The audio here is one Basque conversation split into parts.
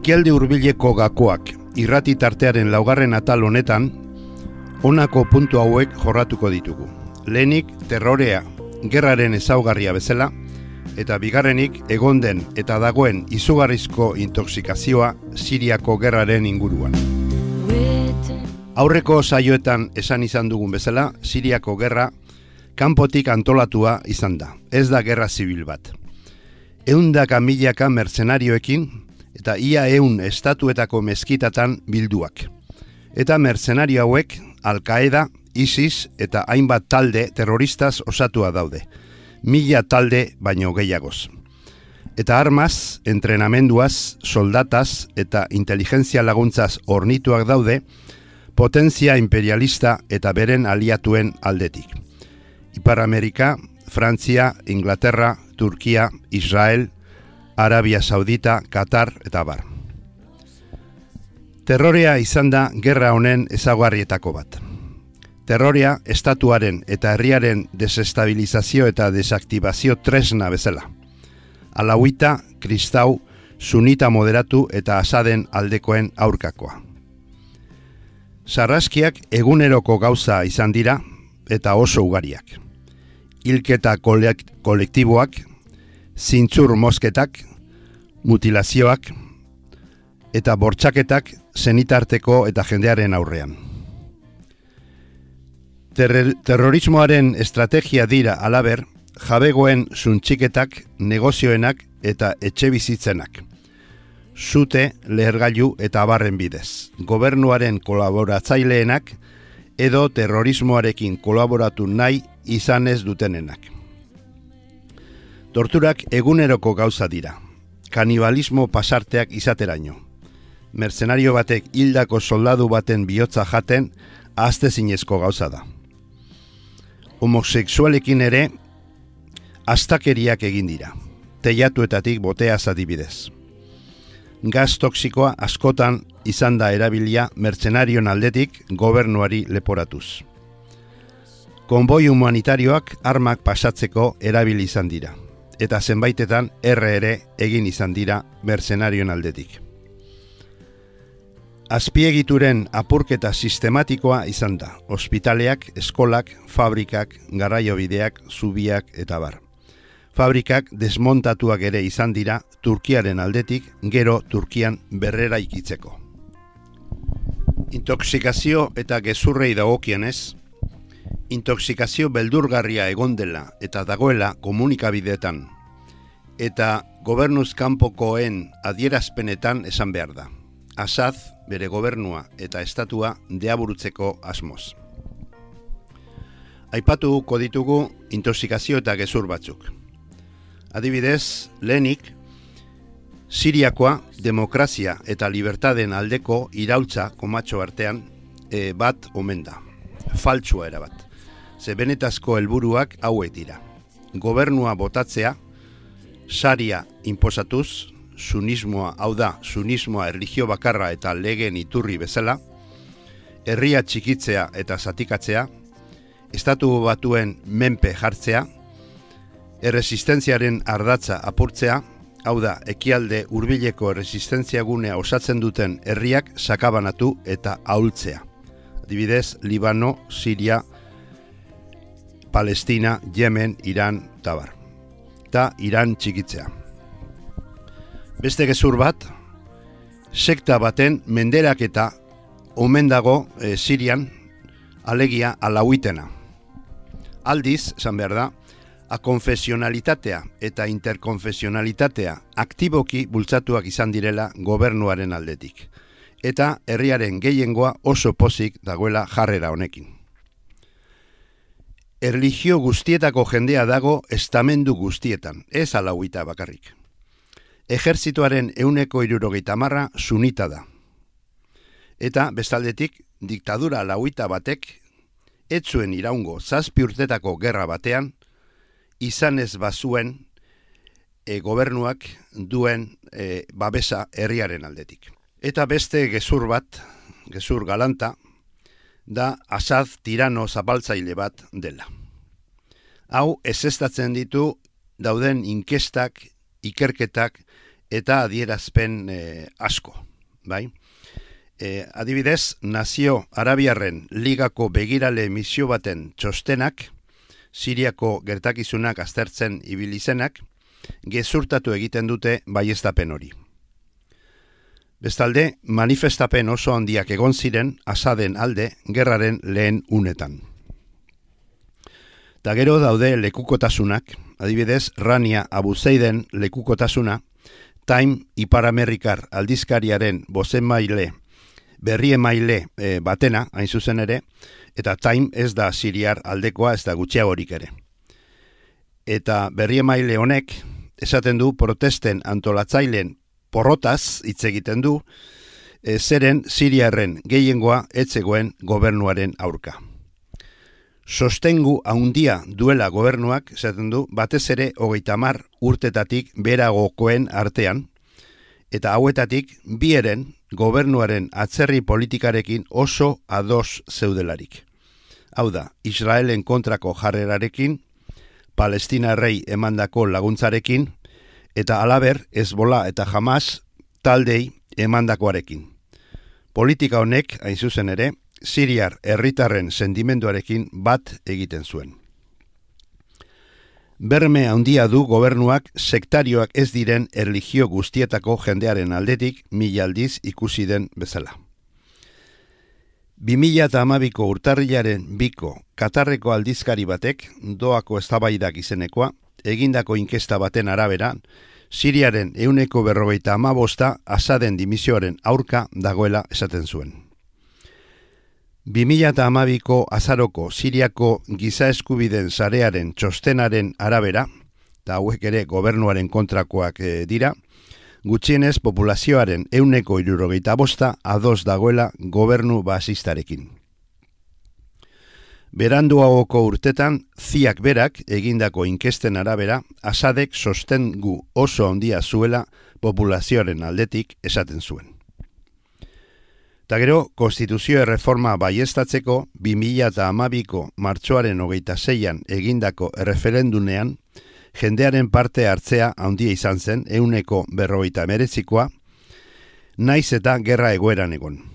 Ekialde hurbileko gakoak irrati tartearen laugarren atal honetan, honako puntu hauek jorratuko ditugu. Lehenik, terrorea, gerraren ezaugarria bezala, eta bigarrenik, egonden eta dagoen izugarrizko intoxikazioa Siriako gerraren inguruan. Aurreko saioetan esan izan dugun bezala, Siriako gerra kanpotik antolatua izan da. Ez da gerra zibil bat. Eundaka milaka mercenarioekin eta ia eun estatuetako mezkitatan bilduak. Eta mercenario hauek Al-Qaeda, ISIS eta hainbat talde terroristaz osatua daude. Mila talde baino gehiagoz. Eta armaz, entrenamenduaz, soldataz eta inteligentzia laguntzaz ornituak daude, potentzia imperialista eta beren aliatuen aldetik. Ipar Amerika, Frantzia, Inglaterra, Turkia, Israel, Arabia Saudita, Qatar eta bar. Terrorea izan da gerra honen ezaguarrietako bat. Terrorea estatuaren eta herriaren desestabilizazio eta desaktibazio tresna bezala. Alauita, kristau, sunita moderatu eta asaden aldekoen aurkakoa. Sarraskiak eguneroko gauza izan dira eta oso ugariak. Hilketa kolektiboak, zintzur mosketak, mutilazioak eta bortxaketak zenitarteko eta jendearen aurrean. terrorismoaren estrategia dira alaber, jabegoen zuntxiketak, negozioenak eta etxe bizitzenak. Zute, lehergailu eta abarren bidez. Gobernuaren kolaboratzaileenak edo terrorismoarekin kolaboratu nahi izan ez dutenenak. Torturak eguneroko gauza dira. Kanibalismo pasarteak izateraino mercenario batek hildako soldadu baten bihotza jaten azte zinezko gauza da. Homosexualekin ere astakeriak egin dira, teiatuetatik botea zadibidez. Gaz toksikoa askotan izan da erabilia mercenarion aldetik gobernuari leporatuz. Konboi humanitarioak armak pasatzeko erabili izan dira, eta zenbaitetan erre ere egin izan dira mercenarion aldetik azpiegituren apurketa sistematikoa izan da. Ospitaleak, eskolak, fabrikak, garraiobideak, zubiak eta bar. Fabrikak desmontatuak ere izan dira Turkiaren aldetik, gero Turkian berrera ikitzeko. Intoxikazio eta gezurrei dagokienez, intoxikazio beldurgarria egon dela eta dagoela komunikabideetan, eta gobernuz kanpokoen adierazpenetan esan behar da. Asad, bere gobernua eta estatua deaburutzeko asmoz. Aipatu ditugu intoxikazio eta gezur batzuk. Adibidez, lehenik, Siriakoa demokrazia eta libertaden aldeko iraultza komatxo artean e, bat omen da. Faltsua era bat. Ze benetazko helburuak hauek dira. Gobernua botatzea, saria inposatuz, sunismoa, hau da, sunismoa erlijio bakarra eta legen iturri bezala, herria txikitzea eta zatikatzea, estatu batuen menpe jartzea, erresistentziaren ardatza apurtzea, hau da, ekialde hurbileko erresistenzia gunea osatzen duten herriak sakabanatu eta ahultzea. Adibidez, Libano, Siria, Palestina, Yemen, Iran, Tabar. Ta Iran txikitzea. Beste gezur bat, sekta baten menderak eta omen dago e, Sirian alegia alauitena. Aldiz, esan behar da, akonfesionalitatea eta interkonfesionalitatea aktiboki bultzatuak izan direla gobernuaren aldetik. Eta herriaren gehiengoa oso pozik dagoela jarrera honekin. Erligio guztietako jendea dago estamendu guztietan, ez alauita bakarrik ejerzituaren euneko irurogeita marra sunita da. Eta, bestaldetik, diktadura lauita batek, etzuen iraungo zazpi urtetako gerra batean, izan ez bazuen e, gobernuak duen e, babesa herriaren aldetik. Eta beste gezur bat, gezur galanta, da asad tirano zapaltzaile bat dela. Hau, ez ditu dauden inkestak, ikerketak eta adierazpen e, asko, bai? E, adibidez, Nazio Arabiarren ligako begirale misio baten txostenak, Siriako gertakizunak aztertzen ibilizenak, gezurtatu egiten dute baiestapen hori. Bestalde, manifestapen oso handiak egon ziren asaden alde gerraren lehen unetan. Ta gero daude lekukotasunak, adibidez, Rania Abuzeiden lekukotasuna, Time Iparamerikar aldizkariaren bozen maile, berri emaile e, batena, hain zuzen ere, eta Time ez da siriar aldekoa ez da gutxiagorik ere. Eta berri emaile honek, esaten du protesten antolatzailen porrotaz hitz egiten du, e, zeren siriarren gehiengoa etzegoen gobernuaren aurka sostengu haundia duela gobernuak, esaten du, batez ere hogeita mar urtetatik beragokoen artean, eta hauetatik bieren gobernuaren atzerri politikarekin oso ados zeudelarik. Hau da, Israelen kontrako jarrerarekin, Palestina rei emandako laguntzarekin, eta alaber ezbola eta jamaz taldei emandakoarekin. Politika honek, hain zuzen ere, Siriar herritarren sentimenduarekin bat egiten zuen. Berme handia du gobernuak sektarioak ez diren erligio guztietako jendearen aldetik mila aldiz ikusi den bezala. 2000 eta amabiko urtarrilaren biko Katarreko aldizkari batek doako eztabaidak izenekoa, egindako inkesta baten arabera, Siriaren euneko berrogeita amabosta asaden dimisioaren aurka dagoela esaten zuen. 2012ko azaroko Siriako giza eskubiden sarearen txostenaren arabera, eta hauek ere gobernuaren kontrakoak e, dira, gutxienez populazioaren euneko irurogeita bosta ados dagoela gobernu basistarekin. Beranduagoko urtetan, ziak berak egindako inkesten arabera, asadek sostengu oso handia zuela populazioaren aldetik esaten zuen. Eta gero, konstituzio erreforma baiestatzeko 2000 eta amabiko martxoaren hogeita zeian egindako erreferendunean, jendearen parte hartzea handia izan zen euneko berrogeita emeretzikoa, naiz eta gerra egoeran egon.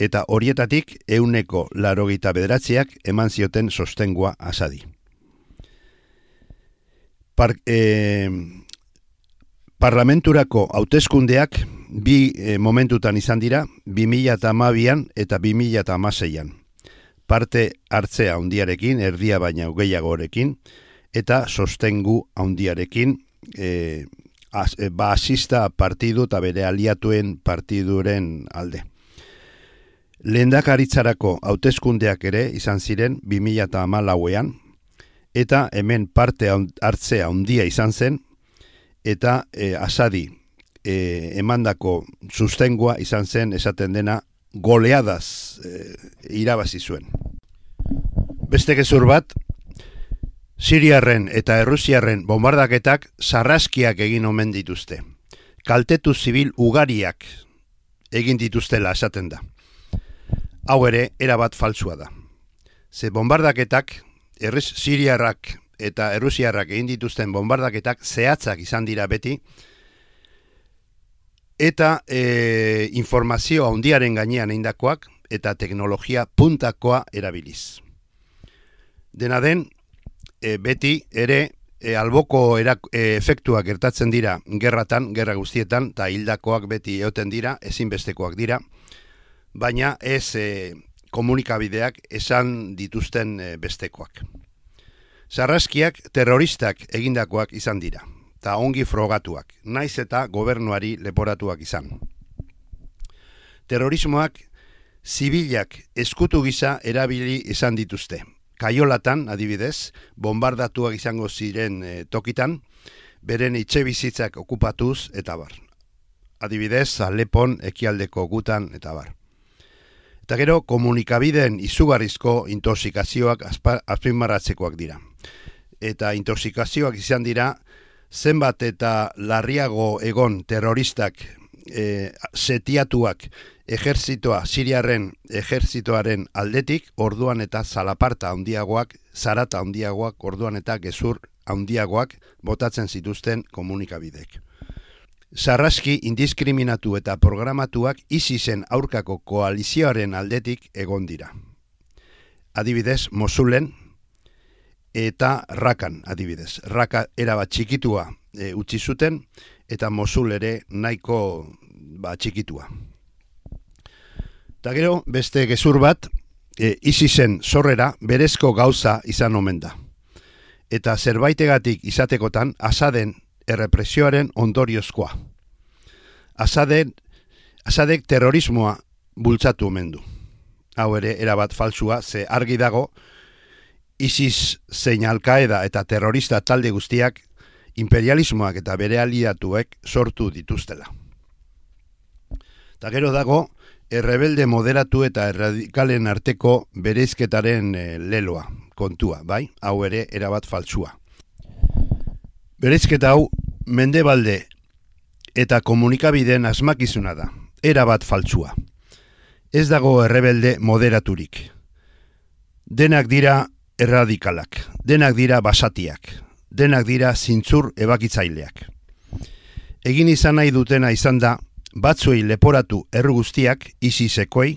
Eta horietatik euneko larogeita bederatziak eman zioten sostengua asadi. Par, e, parlamenturako hauteskundeak bi e, momentutan izan dira, 2000 eta amabian eta 2000 eta amaseian. Parte hartzea handiarekin, erdia baina gehiagorekin, eta sostengu handiarekin, e, az, e, ba asista partidu eta bere aliatuen partiduren alde. Lehendakaritzarako hauteskundeak ere izan ziren 2000 eta amalauean, eta hemen parte hartzea handia izan zen, eta e, asadi e, emandako sustengua izan zen esaten dena goleadaz e, irabazi zuen. Beste gezur bat, Siriarren eta Errusiarren bombardaketak sarraskiak egin omen dituzte. Kaltetu zibil ugariak egin dituztela esaten da. Hau ere, erabat faltsua da. Ze bombardaketak, erriz Siriarrak eta Errusiarrak egin dituzten bombardaketak zehatzak izan dira beti, eta e, informazio handiaren gainean eindakoak eta teknologia puntakoa erabiliz. Dena den, e, beti ere e, alboko erak, e, efektuak gertatzen dira gerratan, gerra guztietan, eta hildakoak beti eoten dira, ezinbestekoak dira, baina ez e, komunikabideak esan dituzten e, bestekoak. Sarraskiak terroristak egindakoak izan dira eta ongi frogatuak, naiz eta gobernuari leporatuak izan. Terrorismoak zibilak eskutu gisa erabili izan dituzte. Kaiolatan, adibidez, bombardatuak izango ziren e, tokitan, beren itxe bizitzak okupatuz eta bar. Adibidez, Alepon ekialdeko gutan eta bar. Eta gero, komunikabideen izugarrizko intoxikazioak azpimarratzekoak dira. Eta intoxikazioak izan dira, zenbat eta larriago egon terroristak e, setiatuak ejerzitoa, siriarren ejerzitoaren aldetik, orduan eta zalaparta handiagoak, zarata handiagoak, orduan eta gezur handiagoak botatzen zituzten komunikabidek. Sarraski indiskriminatu eta programatuak ISISen aurkako koalizioaren aldetik egon dira. Adibidez, Mosulen eta Rakan, adibidez. Raka erabat txikitua e, utzi zuten eta Mosul ere nahiko ba, txikitua. Ta gero, beste gezur bat, e, ISISen zorrera berezko gauza izan omen da. Eta zerbaitegatik izatekotan, asaden errepresioaren ondoriozkoa. Asaden, asadek terrorismoa bultzatu omen du. Hau ere, erabat falsua, ze argi dago, ISIS zein alkaeda eta terrorista talde guztiak imperialismoak eta bere aliatuek sortu dituztela. Ta gero dago, errebelde moderatu eta erradikalen arteko bereizketaren e, leloa, kontua, bai? Hau ere, erabat faltsua. Bereizketa hau, mendebalde eta komunikabideen asmakizuna da, erabat faltsua. Ez dago errebelde moderaturik. Denak dira erradikalak, denak dira basatiak, denak dira zintzur ebakitzaileak. Egin izan nahi dutena izan da, batzuei leporatu erru guztiak izi sekoi,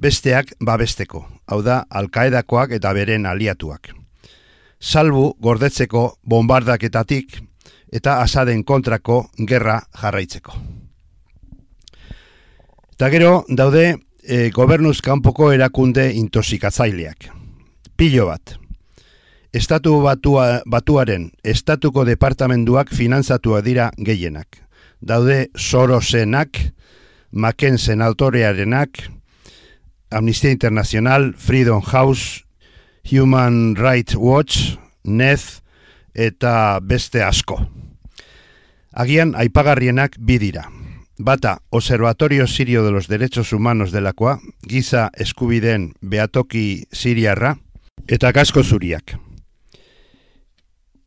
besteak babesteko, hau da alkaedakoak eta beren aliatuak. Salbu gordetzeko bombardaketatik eta asaden kontrako gerra jarraitzeko. Eta gero daude e, gobernuz kanpoko erakunde intosikatzaileak. Pilo bat. Estatu batua, batuaren estatuko departamenduak finanzatua dira gehienak daude Sorosenak, Mackensen autorearenak, Amnistia Internacional, Freedom House, Human Rights Watch, NEZ eta beste asko. Agian aipagarrienak bidira. Bata, Observatorio Sirio de los Derechos Humanos delakoa, giza eskubideen beatoki siriarra, eta kasko zuriak.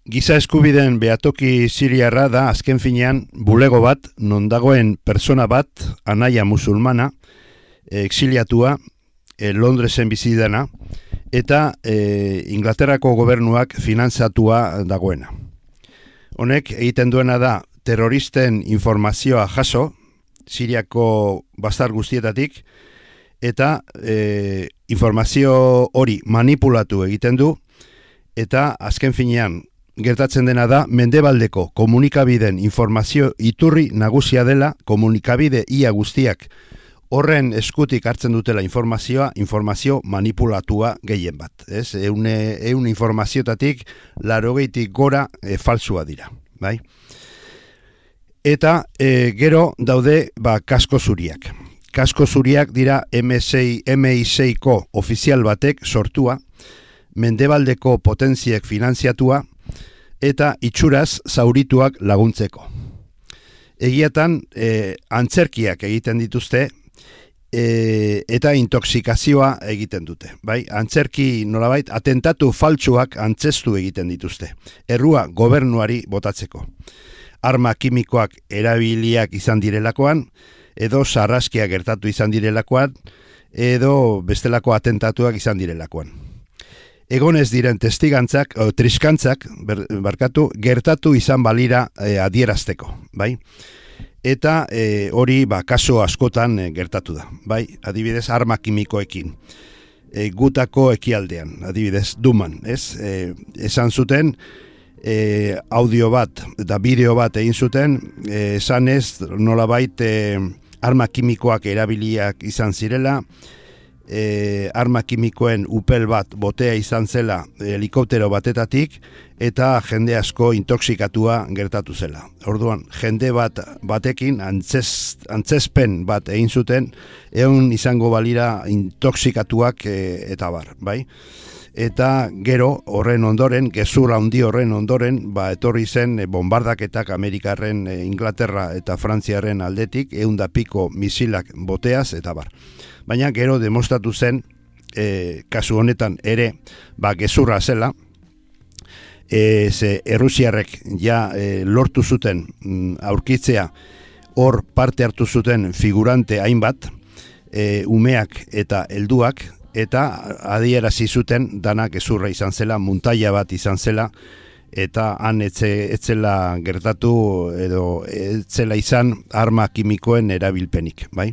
Giza eskubideen behatoki siriarra da azken finean bulego bat, non dagoen persona bat, anaia musulmana, exiliatua, e, Londresen bizidana, eta e, Inglaterrako gobernuak finantzatua dagoena. Honek egiten duena da terroristen informazioa jaso, Siriako bastar guztietatik, eta e, informazio hori manipulatu egiten du, eta azken finean gertatzen dena da mendebaldeko komunikabideen informazio iturri nagusia dela komunikabide ia guztiak horren eskutik hartzen dutela informazioa, informazio manipulatua gehien bat. Ez? Eune, eun informaziotatik larogeitik gora e, falsua dira. Bai? Eta e, gero daude ba, kasko zuriak. Kasko zuriak dira MI6ko ofizial batek sortua, mendebaldeko potentziek finanziatua, eta itxuraz zaurituak laguntzeko. Egiatan e, antzerkiak egiten dituzte e, eta intoxikazioa egiten dute. Bai? Antzerki nolabait atentatu faltsuak antzestu egiten dituzte. Errua gobernuari botatzeko. Arma kimikoak erabiliak izan direlakoan, edo sarraskia gertatu izan direlakoan, edo bestelako atentatuak izan direlakoan egonez diren testigantzak, o, triskantzak, barkatu, gertatu izan balira e, adierazteko, bai? Eta e, hori, ba, kaso askotan e, gertatu da, bai? Adibidez, arma kimikoekin, e, gutako ekialdean, adibidez, duman, ez? E, esan zuten, e, audio bat eta bideo bat egin zuten, e, esan ez, nola e, arma kimikoak erabiliak izan zirela, e, arma kimikoen upel bat botea izan zela helikoptero batetatik eta jende asko intoxikatua gertatu zela. Orduan, jende bat batekin antzez, antzezpen bat egin zuten egun izango balira intoxikatuak e, eta bar, bai? Eta gero horren ondoren, gezur handi horren ondoren, ba, etorri zen e, bombardaketak Amerikarren, e, Inglaterra eta Frantziaren aldetik, eunda piko misilak boteaz eta bar baina gero demostratu zen e, kasu honetan ere ba gezurra zela. E, ze errusiarrek ja e, lortu zuten mm, aurkitzea hor parte hartu zuten figurante hainbat e, umeak eta helduak eta adierazi zuten dana gezurra izan zela muntaia bat izan zela eta han etze, etzela gertatu edo etzela izan arma kimikoen erabilpenik, bai?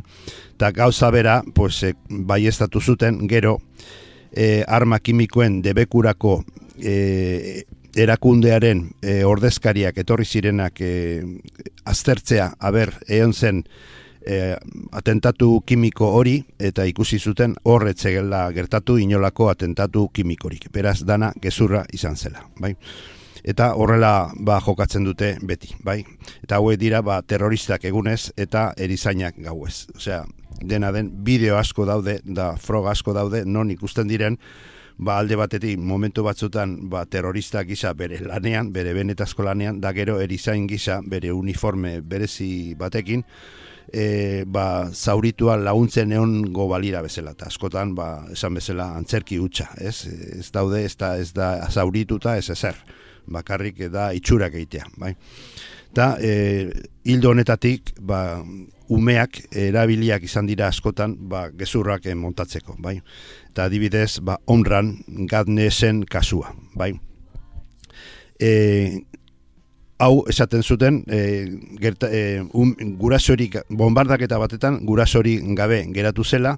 Eta gauza bera, pues, e, bai estatu zuten, gero, e, arma kimikoen debekurako e, erakundearen e, ordezkariak etorri zirenak e, aztertzea, aber, egon zen e, atentatu kimiko hori, eta ikusi zuten horretzegela gertatu inolako atentatu kimikorik. Beraz, dana gezurra izan zela, bai? Eta horrela ba, jokatzen dute beti, bai? Eta hauek dira ba, terroristak egunez eta erizainak gauez. Osea, dena den bideo asko daude, da froga asko daude, non ikusten diren, ba, alde batetik momentu batzutan ba, terrorista gisa bere lanean, bere benetazko lanean, da gero erizain gisa bere uniforme berezi batekin, e, ba, zauritua laguntzen egon gobalira bezala, eta askotan, ba, esan bezala, antzerki hutsa, ez? Ez daude, ez da, ez da zaurituta, ez ezer, bakarrik da itxurak egitea, bai? Eta, e, hildo honetatik, ba, umeak erabiliak izan dira askotan ba, gezurrak montatzeko, bai? Eta adibidez, ba, onran gadnesen kasua, bai? E, hau esaten zuten e, gerta, e, um, gurasorik bombardaketa batetan gurasorik gabe geratu zela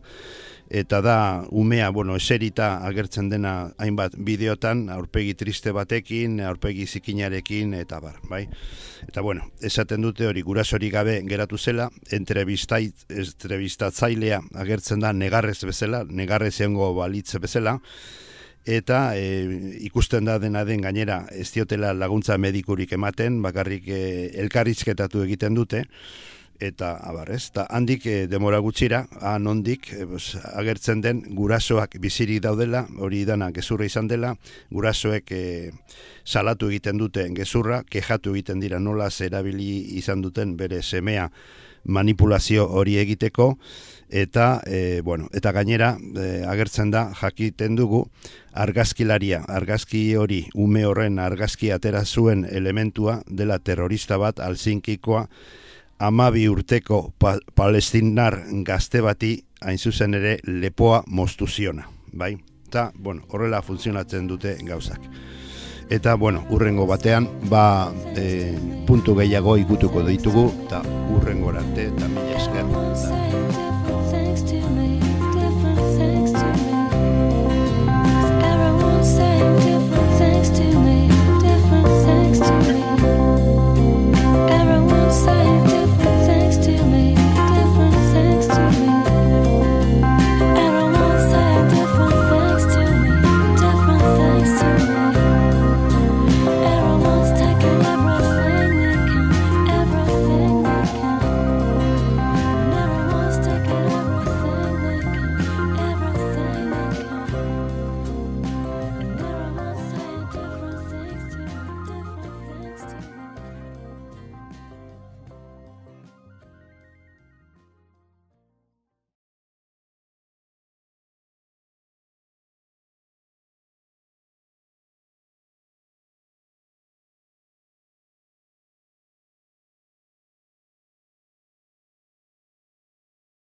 eta da umea, bueno, eserita agertzen dena hainbat bideotan, aurpegi triste batekin, aurpegi zikinarekin, eta bar, bai? Eta bueno, esaten dute hori gurasori gabe geratu zela, entrevistatzailea agertzen da negarrez bezala, negarrez egongo balitze bezala, eta e, ikusten da dena den gainera ez diotela laguntza medikurik ematen, bakarrik e, elkarrizketatu egiten dute, eta abar, ez? Ta handik e, demora gutxira, han ondik e, agertzen den gurasoak bizirik daudela, hori dana gezurra izan dela, gurasoek e, salatu egiten dute gezurra, kejatu egiten dira nola erabili izan duten bere semea manipulazio hori egiteko, eta e, bueno, eta gainera e, agertzen da jakiten dugu argazkilaria, argazki hori ume horren argazki atera zuen elementua dela terrorista bat alzinkikoa amabi urteko pa palestinar gazte bati hain zuzen ere lepoa moztu ziona, bai? Eta, bueno, horrela funtzionatzen dute gauzak. Eta, bueno, urrengo batean, ba, e, puntu gehiago ikutuko ditugu, eta urrengo arte, eta